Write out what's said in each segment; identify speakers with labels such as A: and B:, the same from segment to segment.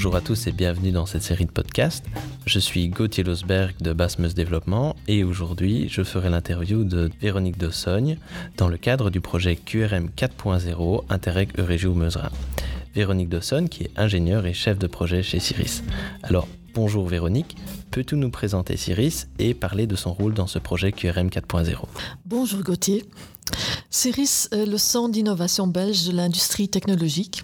A: Bonjour à tous et bienvenue dans cette série de podcasts. Je suis Gauthier Losberg de Basmus Développement et aujourd'hui je ferai l'interview de Véronique Dossogne dans le cadre du projet QRM 4.0 Interreg Euregio Meusera. Véronique Dossogne qui est ingénieure et chef de projet chez Ciris. Alors bonjour Véronique, peux-tu nous présenter Ciris et parler de son rôle dans ce projet QRM 4.0
B: Bonjour Gauthier. CIRIS est le centre d'innovation belge de l'industrie technologique.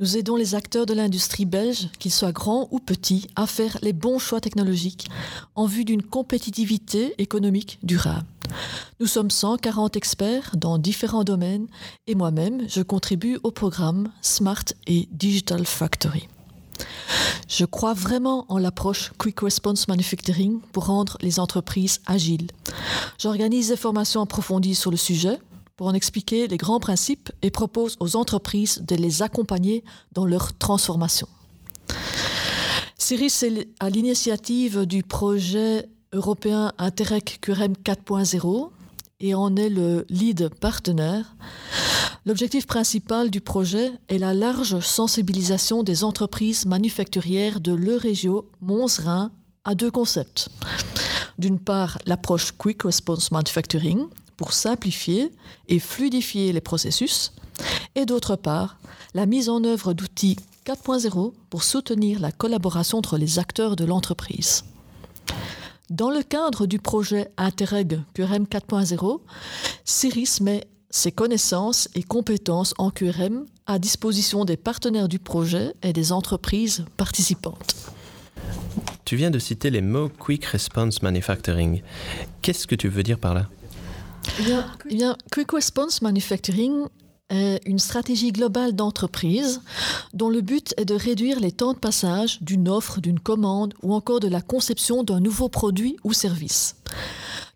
B: Nous aidons les acteurs de l'industrie belge, qu'ils soient grands ou petits, à faire les bons choix technologiques en vue d'une compétitivité économique durable. Nous sommes 140 experts dans différents domaines et moi-même, je contribue au programme Smart et Digital Factory. Je crois vraiment en l'approche Quick Response Manufacturing pour rendre les entreprises agiles. J'organise des formations approfondies sur le sujet pour en expliquer les grands principes et propose aux entreprises de les accompagner dans leur transformation. CIRIS est à l'initiative du projet européen Interreg QRM 4.0 et en est le lead partenaire. L'objectif principal du projet est la large sensibilisation des entreprises manufacturières de l'Eurégio Mons-Rhin à deux concepts. D'une part, l'approche Quick Response Manufacturing pour simplifier et fluidifier les processus, et d'autre part, la mise en œuvre d'outils 4.0 pour soutenir la collaboration entre les acteurs de l'entreprise. Dans le cadre du projet Interreg QRM 4.0, CIRIS met ses connaissances et compétences en QRM à disposition des partenaires du projet et des entreprises participantes.
A: Tu viens de citer les mots Quick Response Manufacturing. Qu'est-ce que tu veux dire par là?
B: Eh bien, eh bien, Quick Response Manufacturing est une stratégie globale d'entreprise dont le but est de réduire les temps de passage d'une offre, d'une commande ou encore de la conception d'un nouveau produit ou service.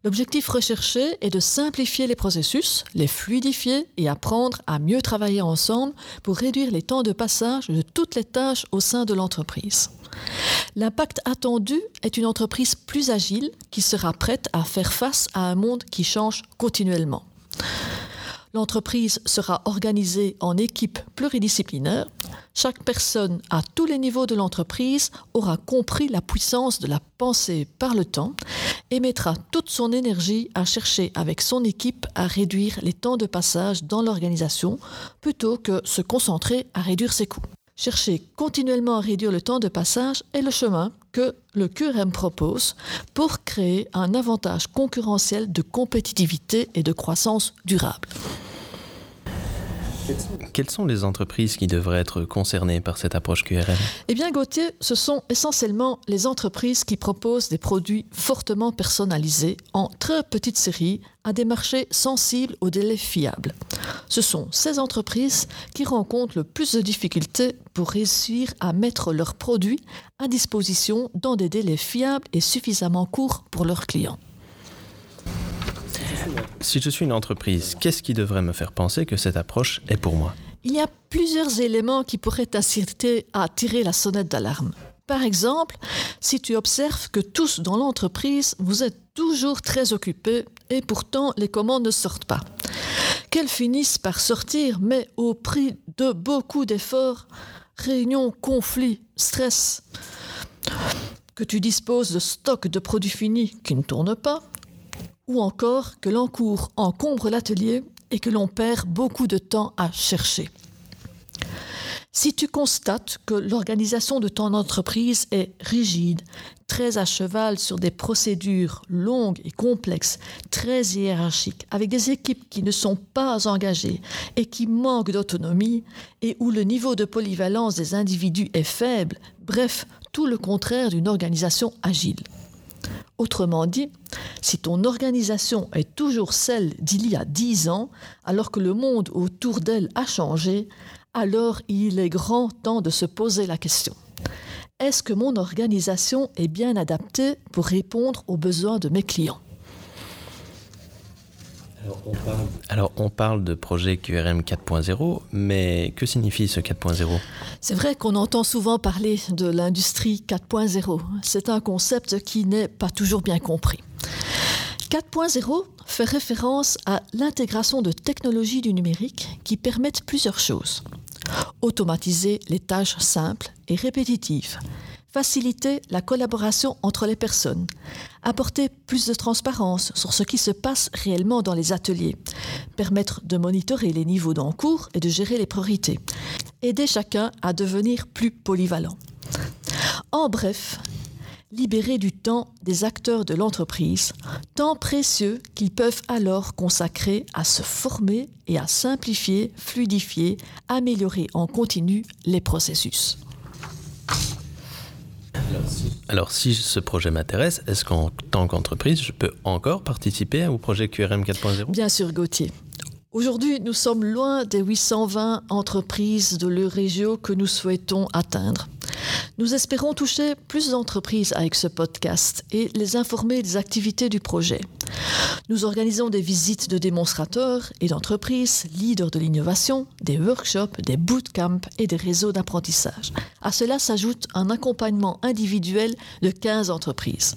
B: L'objectif recherché est de simplifier les processus, les fluidifier et apprendre à mieux travailler ensemble pour réduire les temps de passage de toutes les tâches au sein de l'entreprise. L'impact attendu est une entreprise plus agile qui sera prête à faire face à un monde qui change continuellement. L'entreprise sera organisée en équipes pluridisciplinaires. Chaque personne à tous les niveaux de l'entreprise aura compris la puissance de la pensée par le temps et mettra toute son énergie à chercher avec son équipe à réduire les temps de passage dans l'organisation plutôt que se concentrer à réduire ses coûts. Chercher continuellement à réduire le temps de passage est le chemin que le QRM propose pour créer un avantage concurrentiel de compétitivité et de croissance durable.
A: Quelles sont les entreprises qui devraient être concernées par cette approche QRM
B: Eh bien, Gauthier, ce sont essentiellement les entreprises qui proposent des produits fortement personnalisés en très petite série à des marchés sensibles aux délais fiables. Ce sont ces entreprises qui rencontrent le plus de difficultés pour réussir à mettre leurs produits à disposition dans des délais fiables et suffisamment courts pour leurs clients.
A: Si je suis une entreprise, qu'est-ce qui devrait me faire penser que cette approche est pour moi?
B: Il y a plusieurs éléments qui pourraient t'inciter à tirer la sonnette d'alarme. Par exemple, si tu observes que tous dans l'entreprise, vous êtes toujours très occupés et pourtant les commandes ne sortent pas. Qu'elles finissent par sortir, mais au prix de beaucoup d'efforts, réunions, conflits, stress. Que tu disposes de stocks de produits finis qui ne tournent pas, ou encore que l'encours encombre l'atelier et que l'on perd beaucoup de temps à chercher. Si tu constates que l'organisation de ton entreprise est rigide, très à cheval sur des procédures longues et complexes, très hiérarchiques, avec des équipes qui ne sont pas engagées et qui manquent d'autonomie, et où le niveau de polyvalence des individus est faible, bref, tout le contraire d'une organisation agile. Autrement dit, si ton organisation est toujours celle d'il y a dix ans, alors que le monde autour d'elle a changé, alors il est grand temps de se poser la question. Est-ce que mon organisation est bien adaptée pour répondre aux besoins de mes clients?
A: Alors on, parle... de projet QRM 4.0, mais que signifie ce 4.0
B: C'est vrai qu'on entend souvent parler de l'industrie 4.0. C'est un concept qui n'est pas toujours bien compris. 4.0 fait référence à l'intégration de technologies du numérique qui permettent plusieurs choses. automatiser les tâches simples et répétitives, faciliter la collaboration entre les personnes, apporter plus de transparence sur ce qui se passe réellement dans les ateliers, permettre de monitorer les niveaux d'encours et de gérer les priorités, aider chacun à devenir plus polyvalent. En bref, libérer du temps des acteurs de l'entreprise, temps précieux qu'ils peuvent alors consacrer à se former et à simplifier, fluidifier, améliorer en continu les processus.
A: Alors si ce projet m'intéresse, est-ce qu'en tant qu'entreprise, je peux encore participer au projet QRM 4.0
B: Bien sûr, Gauthier. Aujourd'hui, nous sommes loin des 820 entreprises de l'Eurégio que nous souhaitons atteindre. Nous espérons toucher plus d'entreprises avec ce podcast et les informer des activités du projet. Nous organisons des visites de démonstrateurs et d'entreprises, leaders de l'innovation, des workshops, des bootcamps et des réseaux d'apprentissage. À cela s'ajoute un accompagnement individuel de 15 entreprises.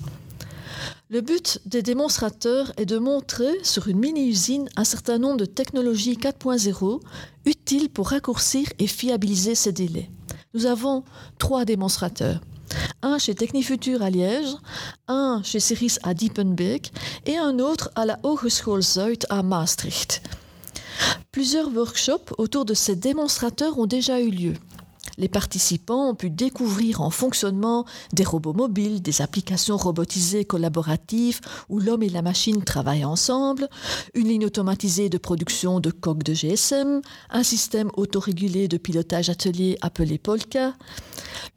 B: Le but des démonstrateurs est de montrer sur une mini-usine un certain nombre de technologies 4.0 utiles pour raccourcir et fiabiliser ces délais. Nous avons trois démonstrateurs. Un chez Technifutur à Liège, un chez Ceris à Diepenbeek et un autre à la Hogeschool Zuid à Maastricht. Plusieurs workshops autour de ces démonstrateurs ont déjà eu lieu. Les participants ont pu découvrir en fonctionnement des robots mobiles, des applications robotisées collaboratives où l'homme et la machine travaillent ensemble, une ligne automatisée de production de coques de GSM, un système autorégulé de pilotage atelier appelé Polka.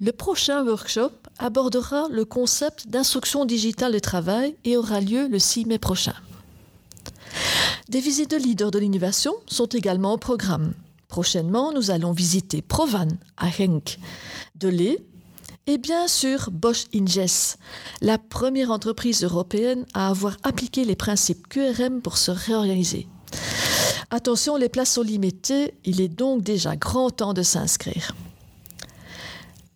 B: Le prochain workshop abordera le concept d'instruction digitale de travail et aura lieu le 6 mai prochain. Des visites de leaders de l'innovation sont également au programme. Prochainement, nous allons visiter Provan à Henk, de lait et bien sûr Bosch Inges, la première entreprise européenne à avoir appliqué les principes QRM pour se réorganiser. Attention, les places sont limitées, il est donc déjà grand temps de s'inscrire.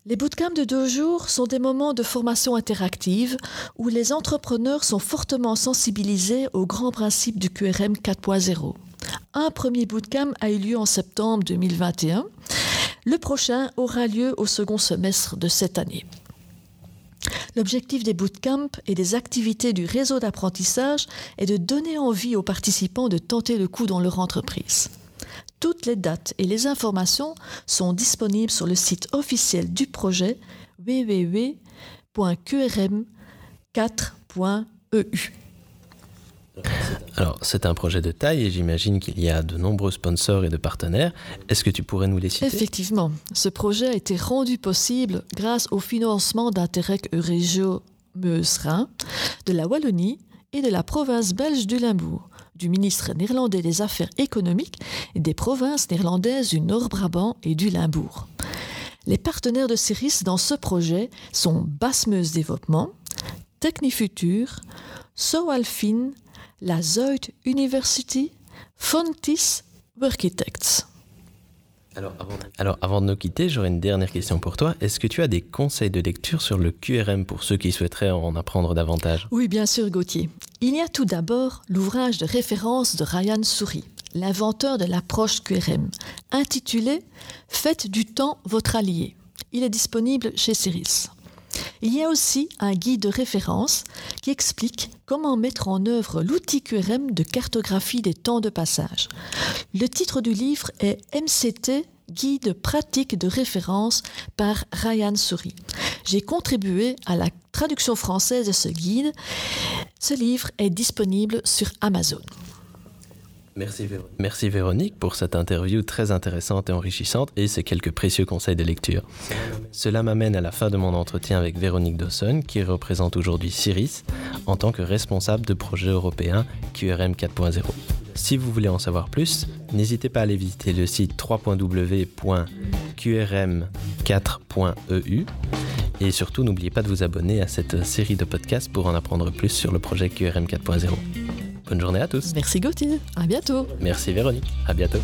B: Les bootcamps de deux jours sont des moments de formation interactive où les entrepreneurs sont fortement sensibilisés aux grands principes du QRM 4.0. Un premier bootcamp a eu lieu en septembre 2021. Le prochain aura lieu au second semestre de cette année. L'objectif des bootcamps et des activités du réseau d'apprentissage est de donner envie aux participants de tenter le coup dans leur entreprise. Toutes les dates et les informations sont disponibles sur le site officiel du projet www.qrm4.eu.
A: Alors, c'est un projet de taille et j'imagine qu'il y a de nombreux sponsors et de partenaires. Est-ce que tu pourrais nous les citer?
B: Effectivement, ce projet a été rendu possible grâce au financement d'Interreg Euregio Meuse-Rhin, de la Wallonie et de la province belge du Limbourg, du ministre néerlandais des Affaires économiques et des provinces néerlandaises du Nord-Brabant et du Limbourg. Les partenaires de CIRIS dans ce projet sont Basmeuse Développement, Technifutur, Soalfin, la Zuid University, Fontis Architects.
A: Alors avant, alors avant de nous quitter, j'aurais une dernière question pour toi. Est-ce que tu as des conseils de lecture sur le QRM pour ceux qui souhaiteraient en apprendre davantage?
B: Oui, bien sûr, Gauthier. Il y a tout d'abord l'ouvrage de référence de Ryan Souris, l'inventeur de l'approche QRM, intitulé Faites du temps votre allié. Il est disponible chez Ceris. Il y a aussi un guide de référence qui explique comment mettre en œuvre l'outil QRM de cartographie des temps de passage. Le titre du livre est MCT Guide pratique de référence par Ryan Souris. J'ai contribué à la traduction française de ce guide. Ce livre est disponible sur Amazon.
A: Merci Véronique. Pour cette interview très intéressante et enrichissante et ces quelques précieux conseils de lecture. Cela m'amène à la fin de mon entretien avec Véronique Dawson qui représente aujourd'hui Ciris en tant que responsable de projet européen QRM 4.0. Si vous voulez en savoir plus, n'hésitez pas à aller visiter le site www.qrm4.eu et surtout n'oubliez pas de vous abonner à cette série de podcasts pour en apprendre plus sur le projet QRM 4.0. Bonne journée à tous.
B: Merci Gauthier. À bientôt.
A: Merci Véronique. À bientôt.